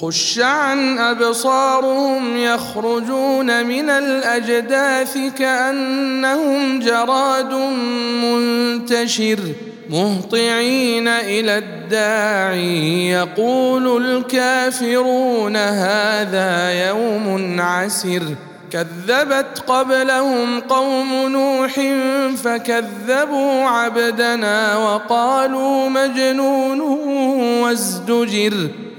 خش عن أبصارهم يخرجون من الأجداث كأنهم جراد منتشر مهطعين إلى الداعي يقول الكافرون هذا يوم عسر. كذبت قبلهم قوم نوح فكذبوا عبدنا وقالوا مجنون وازدجر.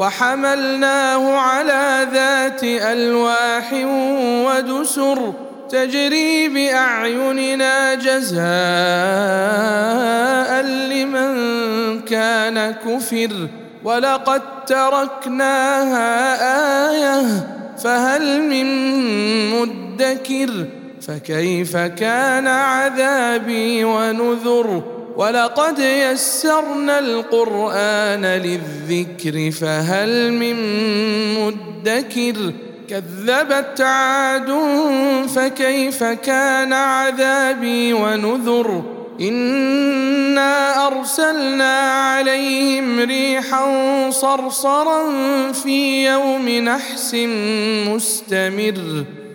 وحملناه على ذات ألواح ودسر تجري بأعيننا جزاء لمن كان كفر ولقد تركناها آية فهل من مدكر فكيف كان عذابي ونذر ولقد يسرنا القرآن للذكر فهل من مدكر؟ كذبت عاد فكيف كان عذابي ونذر؟ إنا أرسلنا عليهم ريحا صرصرا في يوم نحس مستمر.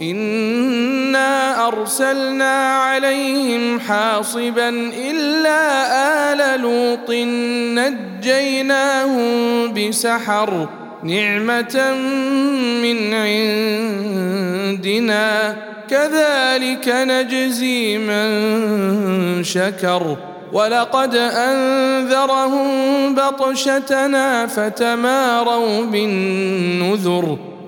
انا ارسلنا عليهم حاصبا الا ال لوط نجيناهم بسحر نعمه من عندنا كذلك نجزي من شكر ولقد انذرهم بطشتنا فتماروا بالنذر